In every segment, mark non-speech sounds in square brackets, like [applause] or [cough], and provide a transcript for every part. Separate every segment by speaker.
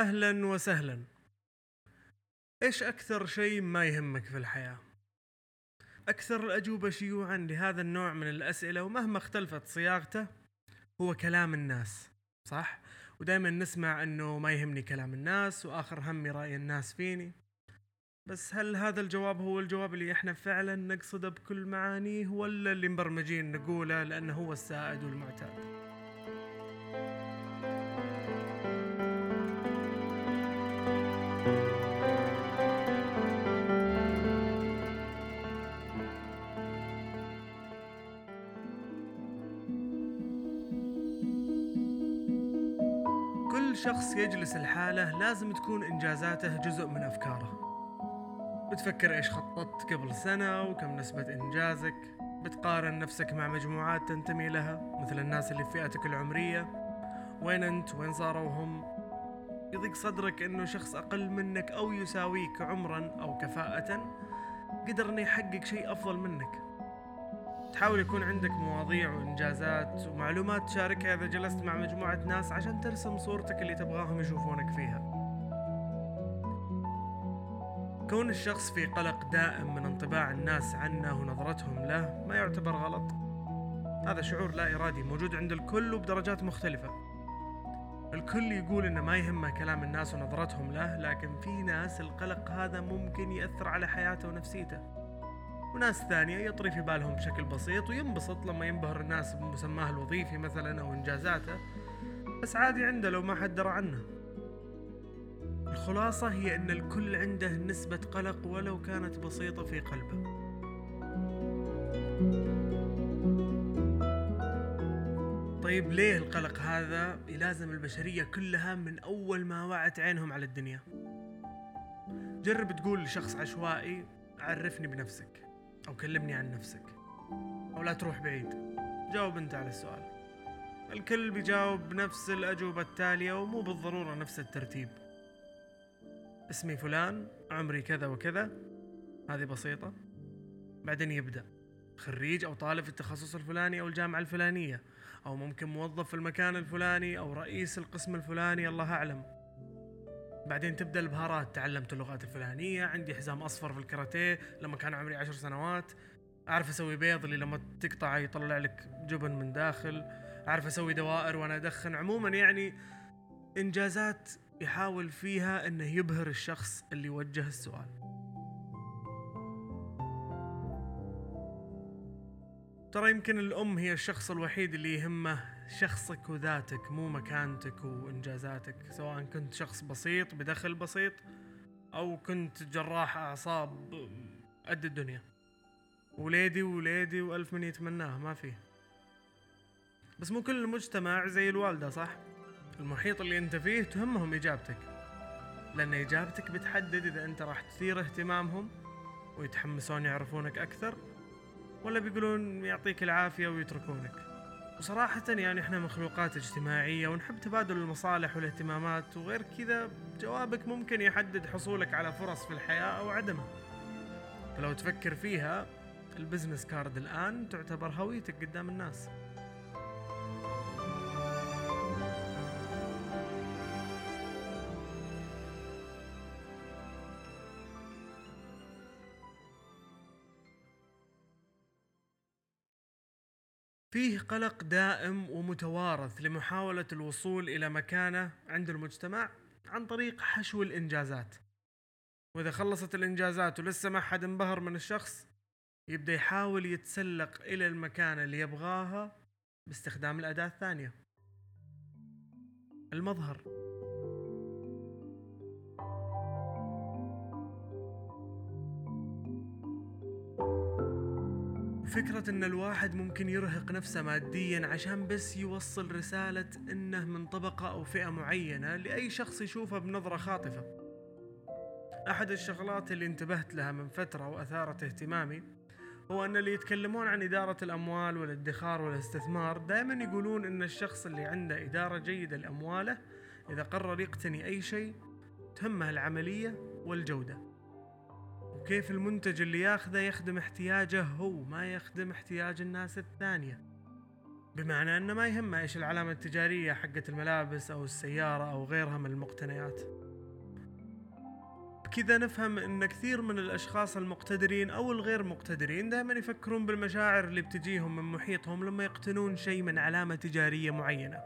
Speaker 1: أهلا وسهلا إيش أكثر شيء ما يهمك في الحياة؟ أكثر الأجوبة شيوعا لهذا النوع من الأسئلة ومهما اختلفت صياغته هو كلام الناس صح؟ ودائما نسمع أنه ما يهمني كلام الناس وآخر همي رأي الناس فيني بس هل هذا الجواب هو الجواب اللي إحنا فعلا نقصده بكل معانيه ولا اللي مبرمجين نقوله لأنه هو السائد والمعتاد؟ شخص يجلس الحالة لازم تكون إنجازاته جزء من أفكاره. بتفكر إيش خططت قبل سنة وكم نسبة إنجازك. بتقارن نفسك مع مجموعات تنتمي لها مثل الناس اللي في فئتك العمرية. وين أنت؟ وين صاروا هم؟ يضيق صدرك أنه شخص أقل منك أو يساويك عمرا أو كفاءة. قدر أنه يحقق شيء أفضل منك. تحاول يكون عندك مواضيع وإنجازات ومعلومات تشاركها إذا جلست مع مجموعة ناس عشان ترسم صورتك اللي تبغاهم يشوفونك فيها. كون الشخص في قلق دائم من انطباع الناس عنه ونظرتهم له ما يعتبر غلط. هذا شعور لا إرادي موجود عند الكل وبدرجات مختلفة. الكل يقول إنه ما يهمه كلام الناس ونظرتهم له لكن في ناس القلق هذا ممكن يأثر على حياته ونفسيته. وناس ثانية يطري في بالهم بشكل بسيط وينبسط لما ينبهر الناس بمسماه الوظيفي مثلا أو إنجازاته. بس عادي عنده لو ما حد درى عنه. الخلاصة هي أن الكل عنده نسبة قلق ولو كانت بسيطة في قلبه. طيب ليه القلق هذا يلازم البشرية كلها من أول ما وعت عينهم على الدنيا؟ جرب تقول لشخص عشوائي عرفني بنفسك. أو كلمني عن نفسك. أو لا تروح بعيد. جاوب أنت على السؤال. الكل بيجاوب بنفس الأجوبة التالية ومو بالضرورة نفس الترتيب. اسمي فلان عمري كذا وكذا. هذه بسيطة. بعدين يبدأ. خريج أو طالب في التخصص الفلاني أو الجامعة الفلانية. أو ممكن موظف في المكان الفلاني أو رئيس القسم الفلاني الله أعلم. بعدين تبدأ البهارات. تعلمت اللغات الفلانية عندي حزام أصفر في الكاراتيه لما كان عمري عشر سنوات. أعرف أسوي بيض اللي لما تقطعه يطلع لك جبن من داخل. أعرف أسوي دوائر وأنا أدخن. عموما يعني إنجازات يحاول فيها إنه يبهر الشخص اللي وجه السؤال. ترى يمكن الأم هي الشخص الوحيد اللي يهمه شخصك وذاتك مو مكانتك وإنجازاتك سواء كنت شخص بسيط بدخل بسيط أو كنت جراح أعصاب قد الدنيا وليدي وليدي وألف من يتمناه ما فيه بس مو كل المجتمع زي الوالدة صح؟ المحيط اللي أنت فيه تهمهم إجابتك لأن إجابتك بتحدد إذا أنت راح تثير اهتمامهم ويتحمسون يعرفونك أكثر ولا بيقولون يعطيك العافية ويتركونك. وصراحة يعني إحنا مخلوقات اجتماعية ونحب تبادل المصالح والاهتمامات وغير كذا جوابك ممكن يحدد حصولك على فرص في الحياة أو عدمها. فلو تفكر فيها ال business card الآن تعتبر هويتك قدام الناس. فيه قلق دائم ومتوارث لمحاولة الوصول إلى مكانة عند المجتمع عن طريق حشو الإنجازات. وإذا خلصت الإنجازات ولسه ما حد انبهر من الشخص يبدأ يحاول يتسلق إلى المكانة اللي يبغاها باستخدام الأداة الثانية. المظهر. فكرة إن الواحد ممكن يرهق نفسه ماديا عشان بس يوصل رسالة إنه من طبقة أو فئة معينة لأي شخص يشوفه بنظرة خاطفة. أحد الشغلات اللي انتبهت لها من فترة وأثارت اهتمامي هو أن اللي يتكلمون عن إدارة الأموال والادخار والاستثمار دائما يقولون إن الشخص اللي عنده إدارة جيدة لأمواله إذا قرر يقتني أي شيء تهمه العملية والجودة. وكيف المنتج اللي ياخذه يخدم احتياجه هو ما يخدم احتياج الناس الثانية. بمعنى أنه ما يهمه إيش العلامة التجارية حقت الملابس أو السيارة أو غيرها من المقتنيات. بكذا نفهم أن كثير من الأشخاص المقتدرين أو الغير مقتدرين دائما يفكرون بالمشاعر اللي بتجيهم من محيطهم لما يقتنون شيء من علامة تجارية معينة.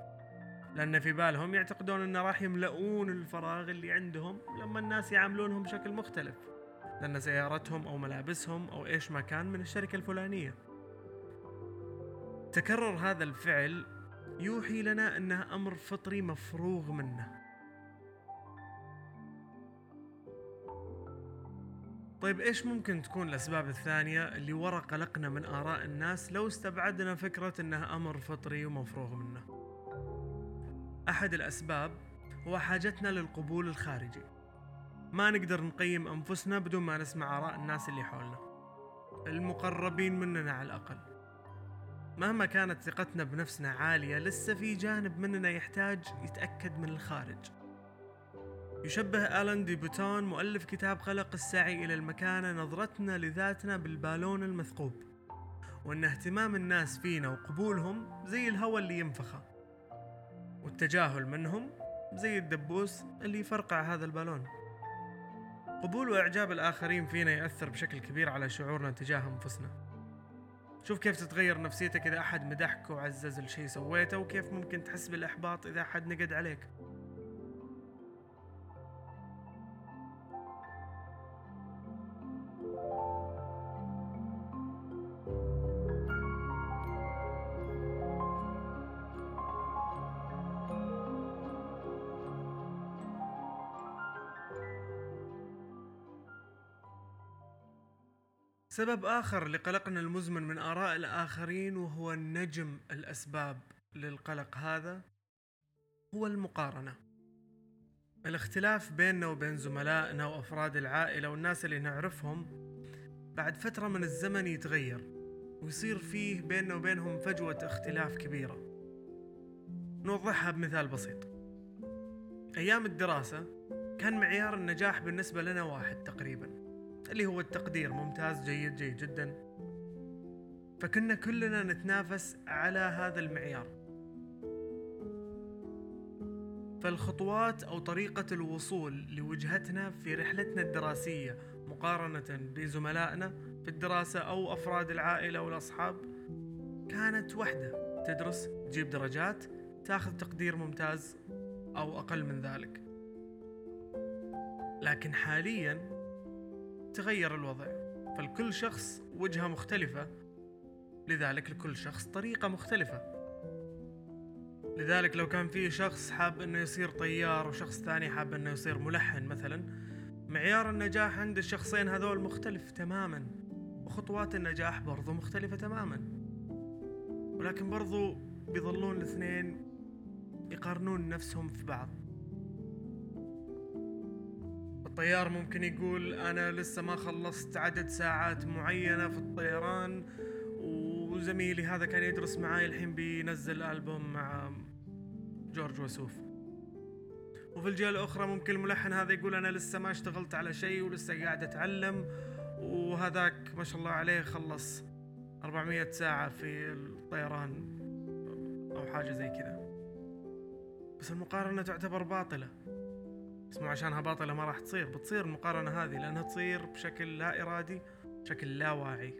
Speaker 1: لأن في بالهم يعتقدون أنه راح يملؤون الفراغ اللي عندهم لما الناس يعاملونهم بشكل مختلف. لأن سيارتهم أو ملابسهم أو إيش ما كان من الشركة الفلانية تكرر هذا الفعل يوحي لنا أنه أمر فطري مفروغ منه طيب إيش ممكن تكون الأسباب الثانية اللي ورا قلقنا من آراء الناس لو استبعدنا فكرة انها أمر فطري ومفروغ منه؟ أحد الأسباب هو حاجتنا للقبول الخارجي. ما نقدر نقيم أنفسنا بدون ما نسمع آراء الناس اللي حولنا. المقربين مننا على الأقل. مهما كانت ثقتنا بنفسنا عالية لسه في جانب مننا يحتاج يتأكد من الخارج. يشبه ألان دي بوتون مؤلف كتاب قلق السعي إلى المكانة نظرتنا لذاتنا بالبالون المثقوب وأن اهتمام الناس فينا وقبولهم زي الهواء اللي ينفخه والتجاهل منهم زي الدبوس اللي يفرقع هذا البالون قبول وإعجاب الآخرين فينا يأثر بشكل كبير على شعورنا تجاه أنفسنا. شوف كيف تتغير نفسيتك إذا أحد مدحك وعزز الشيء سويته وكيف ممكن تحس بالإحباط إذا أحد نقد عليك. سبب آخر لقلقنا المزمن من آراء الآخرين وهو النجم الأسباب للقلق هذا هو المقارنة. الاختلاف بيننا وبين زملائنا وأفراد العائلة والناس اللي نعرفهم بعد فترة من الزمن يتغير ويصير فيه بيننا وبينهم فجوة اختلاف كبيرة. نوضحها بمثال بسيط. أيام الدراسة كان معيار النجاح بالنسبة لنا واحد تقريباً. اللي هو التقدير. ممتاز جيد جيد جدا. فكنا كلنا نتنافس على هذا المعيار. فالخطوات أو طريقة الوصول لوجهتنا في رحلتنا الدراسية مقارنة بزملائنا في الدراسة أو أفراد العائلة والأصحاب كانت وحدة. تدرس تجيب درجات تاخذ تقدير ممتاز أو أقل من ذلك. لكن حاليا تغير الوضع فالكل شخص وجهة مختلفة. لذلك لكل شخص طريقة مختلفة. لذلك لو كان في شخص حاب إنه يصير طيار وشخص ثاني حاب إنه يصير ملحن مثلا معيار النجاح عند الشخصين هذول مختلف تماما وخطوات النجاح برضو مختلفة تماما. ولكن برضو بيظلون الاثنين يقارنون نفسهم في بعض. الطيار ممكن يقول أنا لسه ما خلصت عدد ساعات معينة في الطيران وزميلي هذا كان يدرس معاي الحين بينزل ألبوم مع جورج وسوف. وفي الجهة الأخرى ممكن الملحن هذا يقول أنا لسه ما اشتغلت على شيء ولسه قاعد أتعلم وهذاك ما شاء الله عليه خلص 400 ساعة في الطيران أو حاجة زي كذا. بس المقارنة تعتبر باطلة. بس مو عشانها باطلة ما راح تصير بتصير المقارنة هذه لأنها تصير بشكل لا إرادي بشكل لا واعي.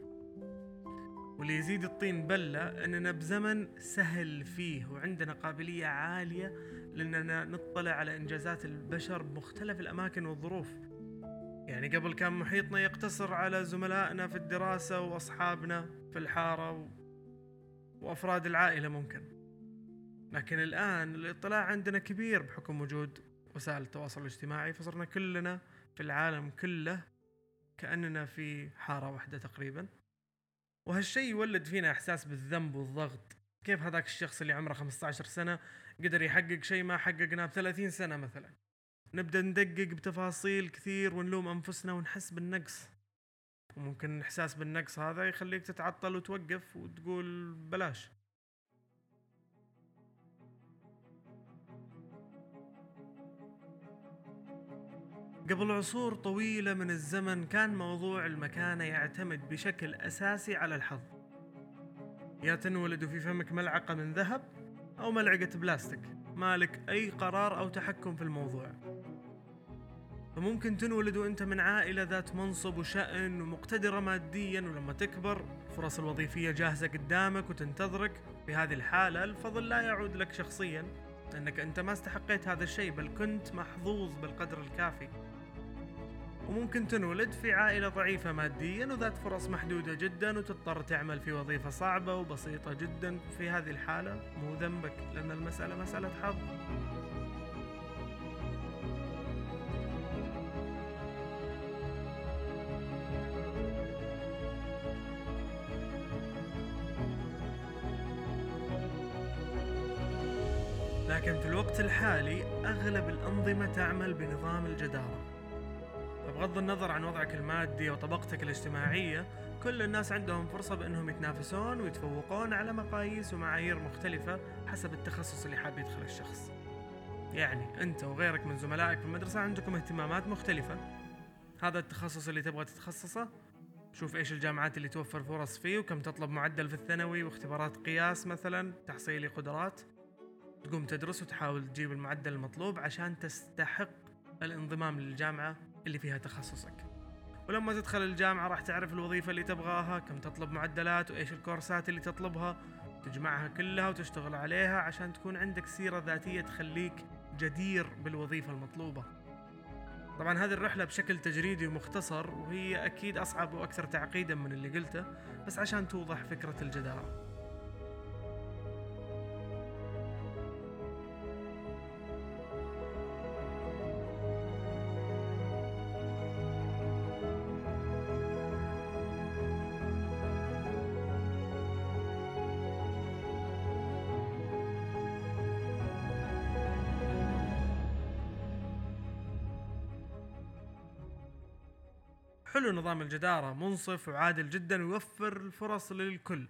Speaker 1: واللي يزيد الطين بلة أننا بزمن سهل فيه وعندنا قابلية عالية لأننا نطلع على إنجازات البشر بمختلف الأماكن والظروف. يعني قبل كان محيطنا يقتصر على زملائنا في الدراسة وأصحابنا في الحارة و... وأفراد العائلة ممكن. لكن الآن الإطلاع عندنا كبير بحكم وجود وسائل التواصل الاجتماعي فصرنا كلنا في العالم كله كأننا في حارة واحدة تقريبا. وهالشيء يولد فينا إحساس بالذنب والضغط. كيف هذاك الشخص اللي عمره 15 سنة قدر يحقق شيء ما حققناه ب 30 سنة مثلا. نبدأ ندقق بتفاصيل كثير ونلوم أنفسنا ونحس بالنقص. وممكن الإحساس بالنقص هذا يخليك تتعطل وتوقف وتقول بلاش. قبل عصور طويلة من الزمن كان موضوع المكانة يعتمد بشكل أساسي على الحظ. يا تنولد وفي فمك ملعقة من ذهب أو ملعقة بلاستيك. مالك أي قرار أو تحكم في الموضوع. فممكن تنولد وانت من عائلة ذات منصب وشأن ومقتدرة ماديا ولما تكبر الفرص الوظيفية جاهزة قدامك وتنتظرك. في هذه الحالة الفضل لا يعود لك شخصيا لأنك أنت ما استحقيت هذا الشيء بل كنت محظوظ بالقدر الكافي. وممكن تنولد في عائلة ضعيفة ماديا وذات فرص محدودة جدا وتضطر تعمل في وظيفة صعبة وبسيطة جدا. في هذه الحالة مو ذنبك لأن المسألة مسألة حظ. لكن في الوقت الحالي أغلب الأنظمة تعمل بنظام الجدارة. بغض النظر عن وضعك المادي وطبقتك الاجتماعية كل الناس عندهم فرصة بأنهم يتنافسون ويتفوقون على مقاييس ومعايير مختلفة حسب التخصص اللي حاب يدخل الشخص. يعني أنت وغيرك من زملائك في المدرسة عندكم اهتمامات مختلفة. هذا التخصص اللي تبغى تتخصصه؟ شوف إيش الجامعات اللي توفر فرص فيه وكم تطلب معدل في الثانوي واختبارات قياس مثلا تحصيلي قدرات. تقوم تدرس وتحاول تجيب المعدل المطلوب عشان تستحق الانضمام للجامعة. اللي فيها تخصصك. ولما تدخل الجامعة راح تعرف الوظيفة اللي تبغاها كم تطلب معدلات وإيش الكورسات اللي تطلبها. تجمعها كلها وتشتغل عليها عشان تكون عندك سيرة ذاتية تخليك جدير بالوظيفة المطلوبة. طبعا هذه الرحلة بشكل تجريدي ومختصر وهي أكيد أصعب وأكثر تعقيدا من اللي قلته بس عشان توضح فكرة الجدارة. حلو نظام الجدارة منصف وعادل جدا ويوفر الفرص للكل.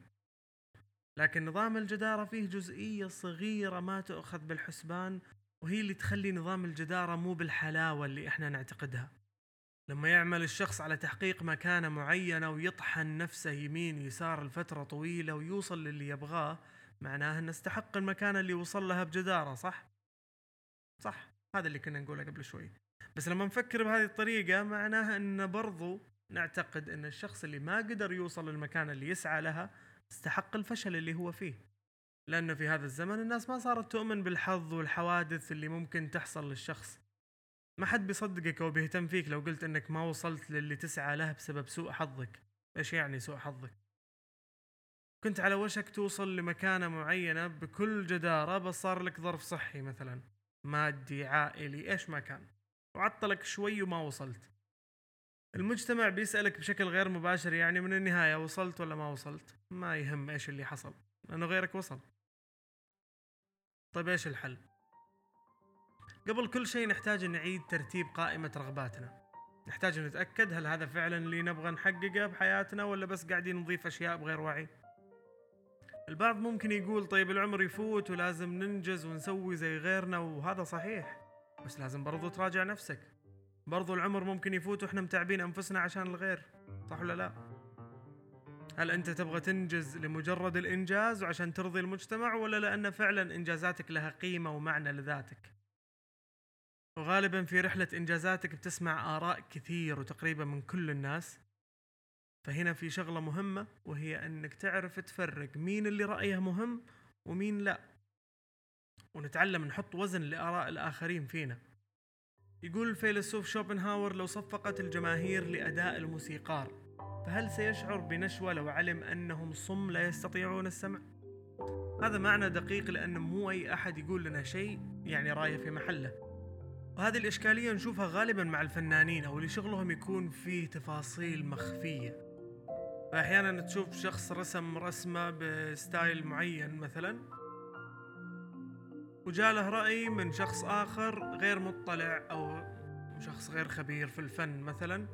Speaker 1: لكن نظام الجدارة فيه جزئية صغيرة ما تؤخذ بالحسبان وهي اللي تخلي نظام الجدارة مو بالحلاوة اللي إحنا نعتقدها. لما يعمل الشخص على تحقيق مكانة معينة ويطحن نفسه يمين يسار لفترة طويلة ويوصل للي يبغاه معناه إنه استحق المكانة اللي وصل لها بجدارة صح؟ صح. هذا اللي كنا نقوله قبل شوي. بس لما نفكر بهذه الطريقة معناها إن برضو نعتقد إن الشخص اللي ما قدر يوصل للمكان اللي يسعى لها استحق الفشل اللي هو فيه. لأنه في هذا الزمن الناس ما صارت تؤمن بالحظ والحوادث اللي ممكن تحصل للشخص. ما حد بيصدقك أو بيهتم فيك لو قلت إنك ما وصلت للي تسعى له بسبب سوء حظك. إيش يعني سوء حظك؟ كنت على وشك توصل لمكانة معينة بكل جدارة بس صار لك ظرف صحي مثلا مادي عائلي إيش ما كان. وعطلك شوي وما وصلت. المجتمع بيسألك بشكل غير مباشر يعني من النهاية وصلت ولا ما وصلت. ما يهم إيش اللي حصل لأنه غيرك وصل. طيب إيش الحل؟ قبل كل شيء نحتاج نعيد ترتيب قائمة رغباتنا. نحتاج نتأكد هل هذا فعلا اللي نبغى نحققه بحياتنا ولا بس قاعدين نضيف أشياء بغير وعي؟ البعض ممكن يقول طيب العمر يفوت ولازم ننجز ونسوي زي غيرنا وهذا صحيح. بس لازم برضو تراجع نفسك. برضو العمر ممكن يفوت وإحنا متعبين أنفسنا عشان الغير صح ولا لا؟ هل أنت تبغى تنجز لمجرد الإنجاز وعشان ترضي المجتمع ولا لأن فعلا إنجازاتك لها قيمة ومعنى لذاتك؟ وغالبا في رحلة إنجازاتك بتسمع آراء كثير وتقريبا من كل الناس. فهنا في شغلة مهمة وهي إنك تعرف تفرق مين اللي رأيه مهم ومين لا. ونتعلم نحط وزن لآراء الآخرين فينا. يقول الفيلسوف شوبنهاور لو صفقت الجماهير لأداء الموسيقار فهل سيشعر بنشوة لو علم أنهم صم لا يستطيعون السمع؟ هذا معنى دقيق لأن مو أي أحد يقول لنا شيء يعني راية في محله. وهذه الإشكالية نشوفها غالبا مع الفنانين أو اللي شغلهم يكون فيه تفاصيل مخفية. فأحيانا تشوف شخص رسم رسمة بستايل معين مثلا. وجاله رأي من شخص آخر غير مطلع أو شخص غير خبير في الفن مثلا.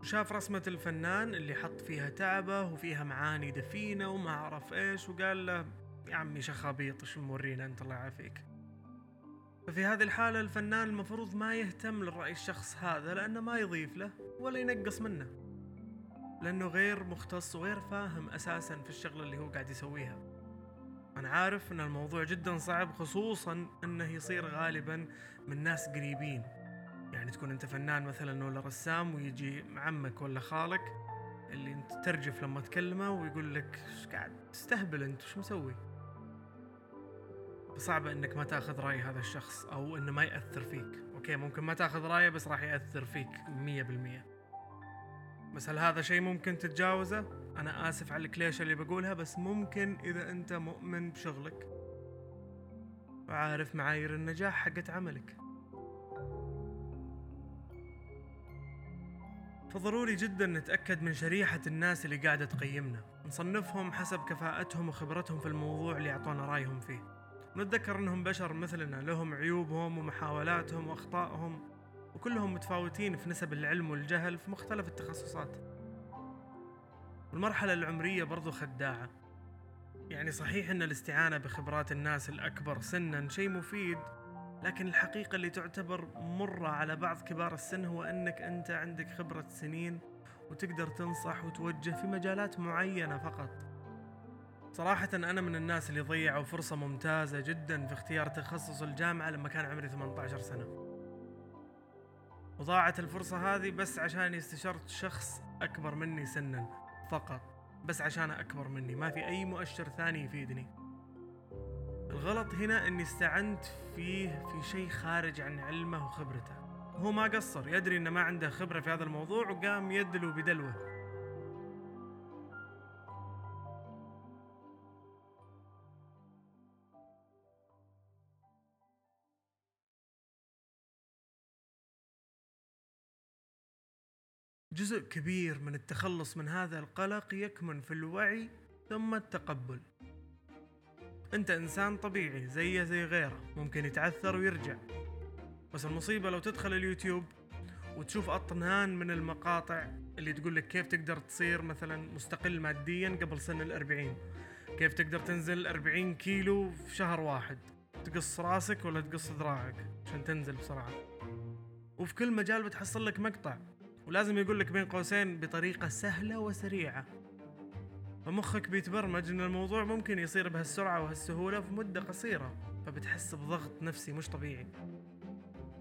Speaker 1: وشاف رسمة الفنان اللي حط فيها تعبه وفيها معاني دفينة وما أعرف إيش وقال له يا عمي شخابيط إيش مورينا أنت الله يعافيك. ففي هذه الحالة الفنان المفروض ما يهتم للرأي الشخص هذا لأنه ما يضيف له ولا ينقص منه. لأنه غير مختص وغير فاهم أساسا في الشغلة اللي هو قاعد يسويها. أنا عارف أن الموضوع جدا صعب خصوصا أنه يصير غالبا من ناس قريبين. يعني تكون أنت فنان مثلا ولا رسام ويجي عمك ولا خالك اللي أنت ترجف لما تكلمه ويقول لك إيش قاعد تستهبل أنت؟ وش مسوي؟ صعبة إنك ما تأخذ رأي هذا الشخص أو إنه ما يأثر فيك. أوكي ممكن ما تأخذ رأيه بس راح يأثر فيك مية بالمية. بس هل هذا شيء ممكن تتجاوزه؟ أنا آسف على الكليشة اللي بقولها بس ممكن إذا أنت مؤمن بشغلك. وعارف معايير النجاح حقت عملك. فضروري جدا نتأكد من شريحة الناس اللي قاعدة تقيمنا. نصنفهم حسب كفاءتهم وخبرتهم في الموضوع اللي يعطونا رأيهم فيه. نتذكر إنهم بشر مثلنا لهم عيوبهم ومحاولاتهم وأخطائهم. وكلهم متفاوتين في نسب العلم والجهل في مختلف التخصصات. والمرحلة العمرية برضو خداعة. يعني صحيح إن الاستعانة بخبرات الناس الأكبر سنا شيء مفيد لكن الحقيقة اللي تعتبر مرة على بعض كبار السن هو أنك أنت عندك خبرة سنين وتقدر تنصح وتوجه في مجالات معينة فقط. صراحة أنا من الناس اللي ضيعوا فرصة ممتازة جدا في اختيار تخصص الجامعة لما كان عمري 18 سنة. وضاعت الفرصة هذه بس عشان استشرت شخص أكبر مني سنا فقط. بس عشان أكبر مني. ما في أي مؤشر ثاني يفيدني. الغلط هنا إني استعنت فيه في شيء خارج عن علمه وخبرته. هو ما قصر. يدري إنه ما عنده خبرة في هذا الموضوع وقام يدلو بدلوه. جزء كبير من التخلص من هذا القلق يكمن في الوعي ثم التقبل. أنت إنسان طبيعي زيه زي غيره ممكن يتعثر ويرجع. بس المصيبة لو تدخل اليوتيوب وتشوف أطنان من المقاطع اللي تقول لك كيف تقدر تصير مثلا مستقل ماديا قبل سن الأربعين. كيف تقدر تنزل أربعين كيلو في شهر واحد؟ تقص راسك ولا تقص ذراعك؟ عشان تنزل بسرعة. وفي كل مجال بتحصل لك مقطع. ولازم يقول لك بين قوسين بطريقة سهلة وسريعة. فمخك بيتبرمج إن الموضوع ممكن يصير بهالسرعة وهالسهولة في مدة قصيرة فبتحس بضغط نفسي مش طبيعي.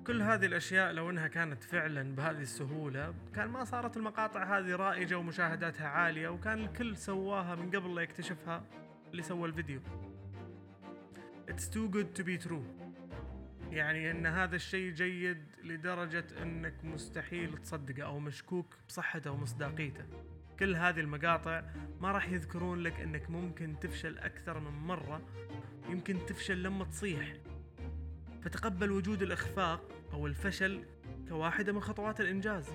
Speaker 1: كل هذه الأشياء لو أنها كانت فعلا بهذه السهولة كان ما صارت المقاطع هذه رائجة ومشاهداتها عالية وكان الكل سواها من قبل لا يكتشفها اللي سوى الفيديو. It's too good to be true. يعني إن هذا الشيء جيد لدرجة إنك مستحيل تصدقه أو مشكوك بصحته ومصداقيته. كل هذه المقاطع ما راح يذكرون لك إنك ممكن تفشل أكثر من مرة يمكن تفشل لما تصيح. فتقبل وجود الإخفاق أو الفشل كواحدة من خطوات الإنجاز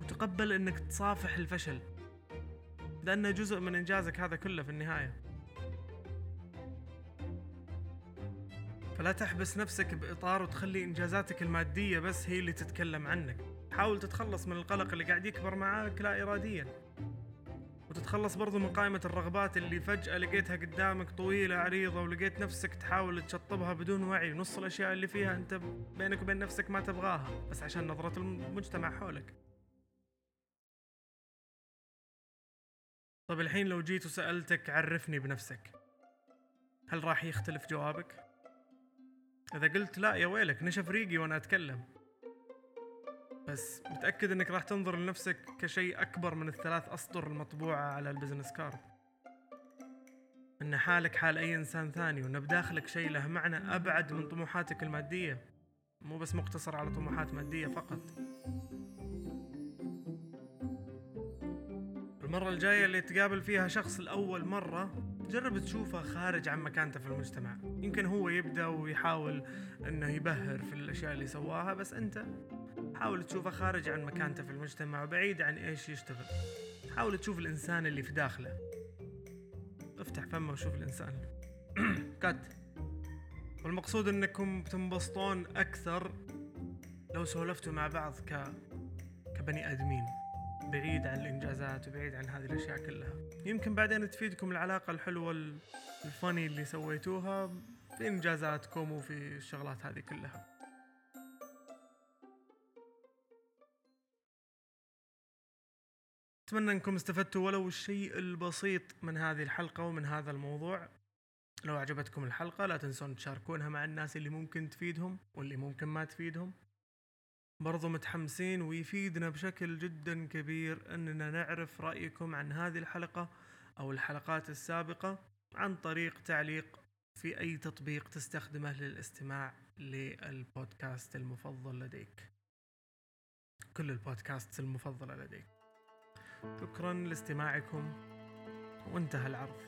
Speaker 1: وتقبل إنك تصافح الفشل لأنه جزء من إنجازك هذا كله في النهاية. فلا تحبس نفسك بإطار وتخلي إنجازاتك المادية بس هي اللي تتكلم عنك. حاول تتخلص من القلق اللي قاعد يكبر معاك لا إراديا. وتتخلص برضو من قائمة الرغبات اللي فجأة لقيتها قدامك طويلة عريضة ولقيت نفسك تحاول تشطبها بدون وعي. نص الأشياء اللي فيها أنت بينك وبين نفسك ما تبغاها بس عشان نظرة المجتمع حولك. طيب الحين لو جيت وسألتك عرفني بنفسك هل راح يختلف جوابك؟ إذا قلت لا يا ويلك نشف ريقي وأنا أتكلم. بس متأكد إنك راح تنظر لنفسك كشيء أكبر من الثلاث أسطر المطبوعة على ال business card. إن حالك حال أي إنسان ثاني وإن بداخلك شيء له معنى أبعد من طموحاتك المادية. مو بس مقتصر على طموحات مادية فقط. المرة الجاية اللي تقابل فيها شخص لأول مرة جرب تشوفه خارج عن مكانته في المجتمع. يمكن هو يبدأ ويحاول إنه يبهر في الأشياء اللي سواها بس أنت حاول تشوفه خارج عن مكانته في المجتمع وبعيد عن إيش يشتغل. حاول تشوف الإنسان اللي في داخله. افتح فمه وشوف الإنسان. [clears throat] كات. والمقصود إنكم تنبسطون أكثر لو سولفتوا مع بعض ك كبني آدمين. بعيد عن الإنجازات وبعيد عن هذه الأشياء كلها. يمكن بعدين تفيدكم العلاقة الحلوة الفاني اللي سويتوها في انجازاتكم وفي الشغلات هذه كلها. أتمنى أنكم استفدتوا ولو الشيء البسيط من هذه الحلقة ومن هذا الموضوع. لو عجبتكم الحلقة لا تنسون تشاركونها مع الناس اللي ممكن تفيدهم واللي ممكن ما تفيدهم. برضو متحمسين ويفيدنا بشكل جدا كبير أننا نعرف رأيكم عن هذه الحلقة أو الحلقات السابقة عن طريق تعليق في أي تطبيق تستخدمه للاستماع للبودكاست المفضل لديك. كل البودكاست المفضلة لديك. شكرا لاستماعكم. وانتهى العرض.